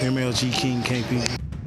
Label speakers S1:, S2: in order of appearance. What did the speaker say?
S1: MLG King KP.